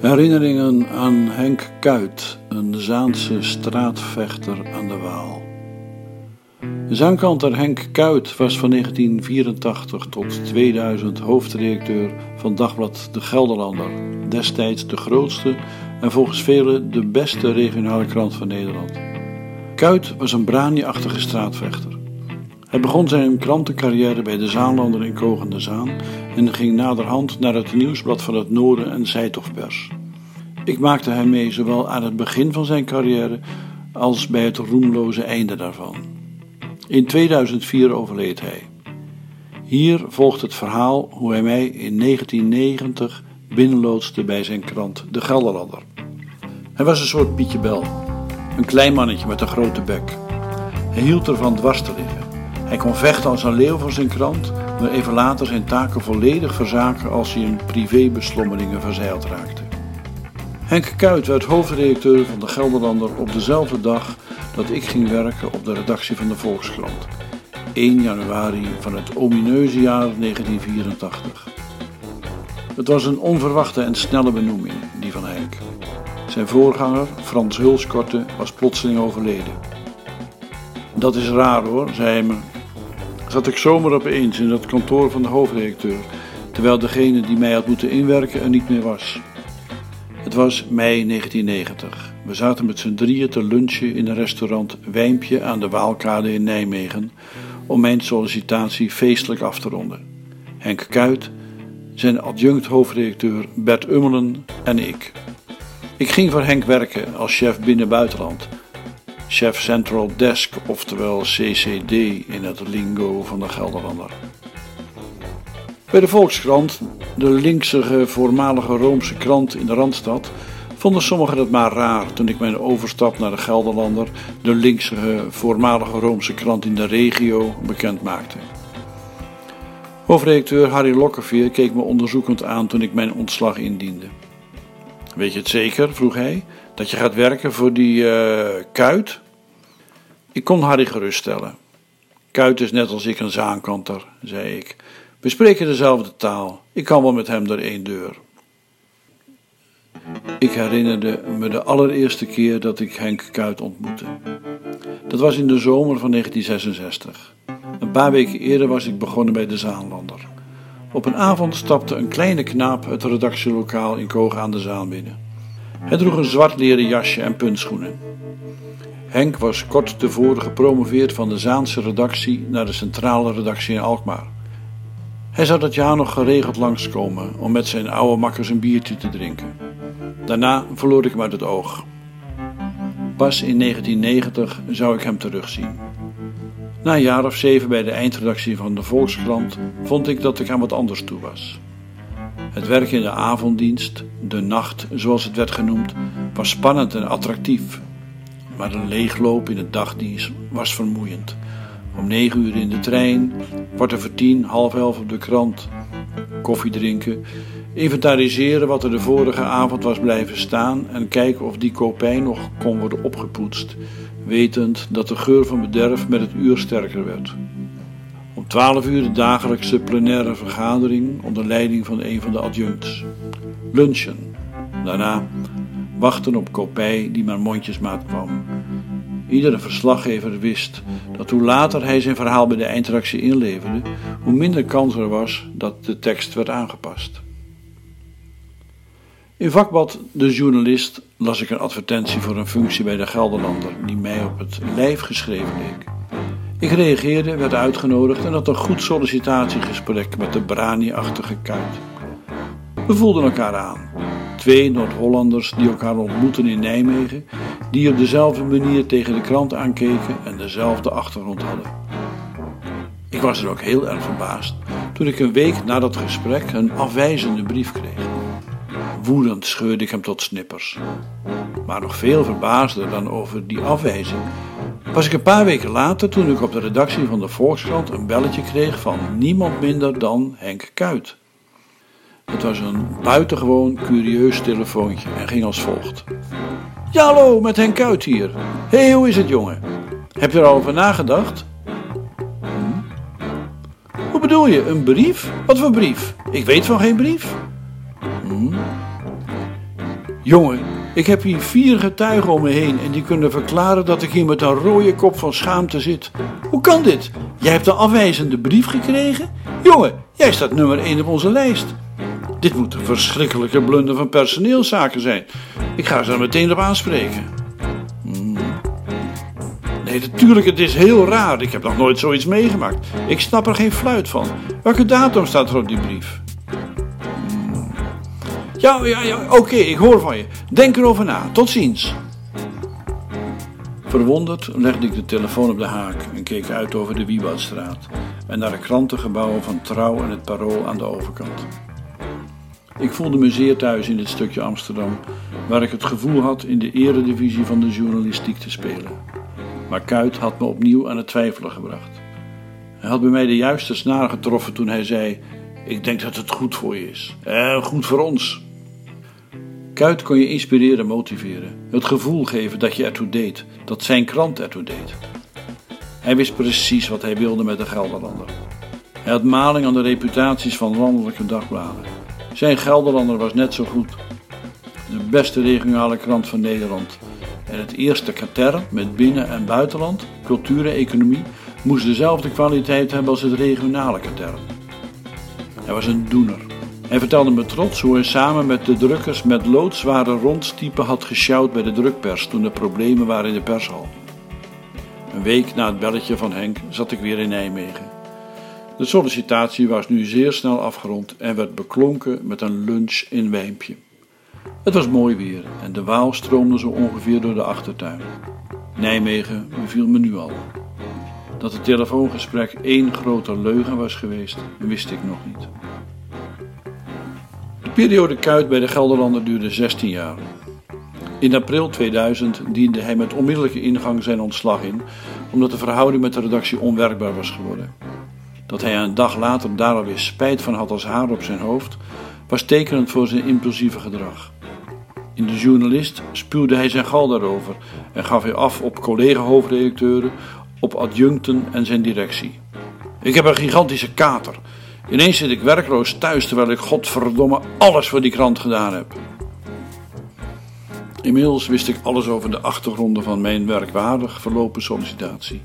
Herinneringen aan Henk Kuit, een Zaanse straatvechter aan de Waal. De zangkanter Henk Kuit was van 1984 tot 2000 hoofdredacteur van dagblad De Gelderlander, destijds de grootste en volgens velen de beste regionale krant van Nederland. Kuit was een brani-achtige straatvechter. Hij begon zijn krantencarrière bij de Zaanlander in Kogende Zaan en ging naderhand naar het nieuwsblad van het Noorden en Zijtochtpers. Ik maakte hem mee zowel aan het begin van zijn carrière als bij het roemloze einde daarvan. In 2004 overleed hij. Hier volgt het verhaal hoe hij mij in 1990 binnenloodste bij zijn krant De Gelderlander. Hij was een soort Pietje Bel, een klein mannetje met een grote bek. Hij hield ervan dwars te liggen. Hij kon vechten als een leeuw voor zijn krant, maar even later zijn taken volledig verzaken als hij in privébeslommeringen verzeild raakte. Henk Kuit werd hoofdredacteur van de Gelderlander op dezelfde dag dat ik ging werken op de redactie van de Volkskrant. 1 januari van het omineuze jaar 1984. Het was een onverwachte en snelle benoeming, die van Henk. Zijn voorganger, Frans Hulskorte, was plotseling overleden. Dat is raar hoor, zei hij me. Zat ik zomaar opeens in het kantoor van de hoofdredacteur, terwijl degene die mij had moeten inwerken er niet meer was. Het was mei 1990. We zaten met z'n drieën te lunchen in een restaurant Wijmpje aan de Waalkade in Nijmegen om mijn sollicitatie feestelijk af te ronden. Henk Kuit, zijn adjunct hoofdredacteur Bert Ummelen en ik. Ik ging voor Henk werken als chef binnen-buitenland. Chef Central Desk, oftewel CCD in het lingo van de Gelderlander. Bij de Volkskrant, de linkse voormalige Roomse krant in de Randstad, vonden sommigen het maar raar toen ik mijn overstap naar de Gelderlander, de linkse voormalige Roomse krant in de regio, bekend maakte. Hoofdredacteur Harry Lokkerveer keek me onderzoekend aan toen ik mijn ontslag indiende. Weet je het zeker, vroeg hij, dat je gaat werken voor die uh, Kuit? Ik kon Harry geruststellen. Kuit is net als ik een zaankanter, zei ik. We spreken dezelfde taal. Ik kan wel met hem door één deur. Ik herinnerde me de allereerste keer dat ik Henk Kuit ontmoette. Dat was in de zomer van 1966. Een paar weken eerder was ik begonnen bij de Zaanlander. Op een avond stapte een kleine knaap het redactielokaal in Kogen aan de Zaan binnen. Hij droeg een zwart leren jasje en puntschoenen. Henk was kort tevoren gepromoveerd van de Zaanse redactie naar de centrale redactie in Alkmaar. Hij zou dat jaar nog geregeld langskomen om met zijn oude makkers een biertje te drinken. Daarna verloor ik hem uit het oog. Pas in 1990 zou ik hem terugzien. Na een jaar of zeven bij de eindredactie van de Volkskrant vond ik dat ik aan wat anders toe was. Het werk in de avonddienst, de nacht zoals het werd genoemd, was spannend en attractief. Maar een leegloop in het dagdienst was vermoeiend. Om negen uur in de trein, kwart over tien, half elf op de krant, koffie drinken, inventariseren wat er de vorige avond was blijven staan en kijken of die kopij nog kon worden opgepoetst, wetend dat de geur van bederf met het uur sterker werd. Om twaalf uur de dagelijkse plenaire vergadering onder leiding van een van de adjuncts. Lunchen. Daarna wachten op kopij die maar mondjesmaat kwam. Iedere verslaggever wist dat hoe later hij zijn verhaal bij de eindredactie inleverde, hoe minder kans er was dat de tekst werd aangepast. In vakblad De Journalist las ik een advertentie voor een functie bij de Gelderlander die mij op het lijf geschreven leek. Ik reageerde, werd uitgenodigd en had een goed sollicitatiegesprek met de brani-achtige kuit. We voelden elkaar aan. Twee Noord-Hollanders die elkaar ontmoetten in Nijmegen, die op dezelfde manier tegen de krant aankeken en dezelfde achtergrond hadden. Ik was er ook heel erg verbaasd toen ik een week na dat gesprek een afwijzende brief kreeg. Woedend scheurde ik hem tot snippers. Maar nog veel verbaasder dan over die afwijzing was ik een paar weken later toen ik op de redactie van de Volkskrant een belletje kreeg van niemand minder dan Henk Kuit. Het was een buitengewoon curieus telefoontje en ging als volgt. Ja, hallo, met Henk Kuit hier. Hé, hey, hoe is het, jongen? Heb je er al over nagedacht? Hm? Hoe bedoel je, een brief? Wat voor brief? Ik weet van geen brief. Hm? Jongen, ik heb hier vier getuigen om me heen en die kunnen verklaren dat ik hier met een rode kop van schaamte zit. Hoe kan dit? Jij hebt een afwijzende brief gekregen? Jongen, jij staat nummer 1 op onze lijst. Dit moet een verschrikkelijke blunder van personeelszaken zijn. Ik ga ze er meteen op aanspreken. Hmm. Nee, natuurlijk, het is heel raar. Ik heb nog nooit zoiets meegemaakt. Ik snap er geen fluit van. Welke datum staat er op die brief? Ja, ja, oké, ik hoor van je. Denk erover na. Tot ziens. Verwonderd legde ik de telefoon op de haak en keek uit over de Wieboudstraat en naar de krantengebouwen van Trouw en het Parool aan de overkant. Ik voelde me zeer thuis in dit stukje Amsterdam, waar ik het gevoel had in de eredivisie van de journalistiek te spelen. Maar Kuit had me opnieuw aan het twijfelen gebracht. Hij had bij mij de juiste snaar getroffen toen hij zei: Ik denk dat het goed voor je is. Eh, goed voor ons. Kuit kon je inspireren en motiveren. Het gevoel geven dat je ertoe deed, dat zijn krant ertoe deed. Hij wist precies wat hij wilde met de Gelderlander. Hij had maling aan de reputaties van landelijke dagbladen. Zijn Gelderlander was net zo goed. De beste regionale krant van Nederland. En het eerste katern met binnen- en buitenland, cultuur en economie moest dezelfde kwaliteit hebben als het regionale katern. Hij was een doener. Hij vertelde me trots hoe hij samen met de drukkers met loodzware rondstypen had gesjouwd bij de drukpers toen er problemen waren in de pershal. Een week na het belletje van Henk zat ik weer in Nijmegen. De sollicitatie was nu zeer snel afgerond en werd beklonken met een lunch in Wijmpje. Het was mooi weer en de Waal stroomde zo ongeveer door de achtertuin. Nijmegen beviel me nu al. Dat het telefoongesprek één grote leugen was geweest, wist ik nog niet. De periode Kuit bij de Gelderlander duurde 16 jaar. In april 2000 diende hij met onmiddellijke ingang zijn ontslag in, omdat de verhouding met de redactie onwerkbaar was geworden. Dat hij een dag later daar alweer spijt van had als haar op zijn hoofd, was tekenend voor zijn impulsieve gedrag. In de journalist spuwde hij zijn gal daarover en gaf hij af op collega-hoofdredacteuren, op adjuncten en zijn directie. Ik heb een gigantische kater. Ineens zit ik werkloos thuis terwijl ik godverdomme alles voor die krant gedaan heb. Inmiddels wist ik alles over de achtergronden van mijn werkwaardig verlopen sollicitatie.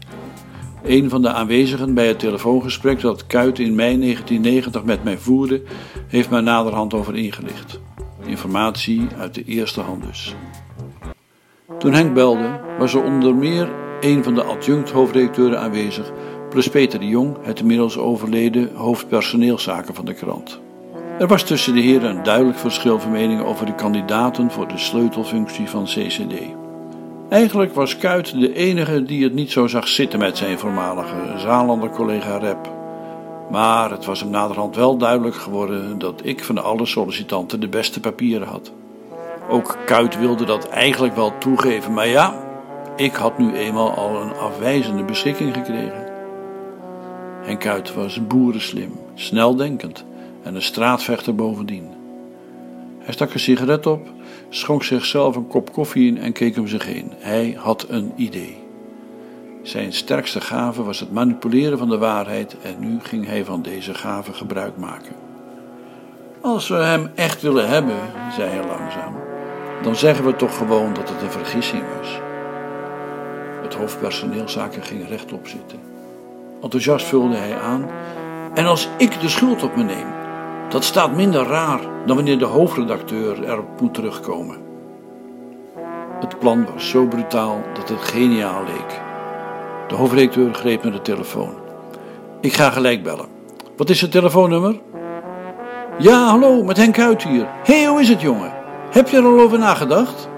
Een van de aanwezigen bij het telefoongesprek dat Kuit in mei 1990 met mij voerde, heeft mij naderhand over ingelicht. Informatie uit de eerste hand dus. Toen Henk belde, was er onder meer een van de adjunct-hoofdredacteuren aanwezig, plus Peter de Jong, het inmiddels overleden hoofdpersoneelszaken van de krant. Er was tussen de heren een duidelijk verschil van meningen over de kandidaten voor de sleutelfunctie van CCD. Eigenlijk was Kuit de enige die het niet zo zag zitten met zijn voormalige Zalander collega Rep. Maar het was hem naderhand wel duidelijk geworden dat ik van alle sollicitanten de beste papieren had. Ook Kuit wilde dat eigenlijk wel toegeven, maar ja, ik had nu eenmaal al een afwijzende beschikking gekregen. En Kuit was boerenslim, sneldenkend en een straatvechter bovendien. Hij stak een sigaret op, schonk zichzelf een kop koffie in en keek om zich heen. Hij had een idee. Zijn sterkste gave was het manipuleren van de waarheid en nu ging hij van deze gave gebruik maken. Als we hem echt willen hebben, zei hij langzaam, dan zeggen we toch gewoon dat het een vergissing was. Het hoofdpersoneelzaken ging rechtop zitten. Enthousiast vulde hij aan. En als ik de schuld op me neem, dat staat minder raar dan wanneer de hoofdredacteur erop moet terugkomen. Het plan was zo brutaal dat het geniaal leek. De hoofdredacteur greep naar de telefoon. Ik ga gelijk bellen. Wat is het telefoonnummer? Ja, hallo, met Henk Uit hier. Hé, hey, hoe is het, jongen? Heb je er al over nagedacht?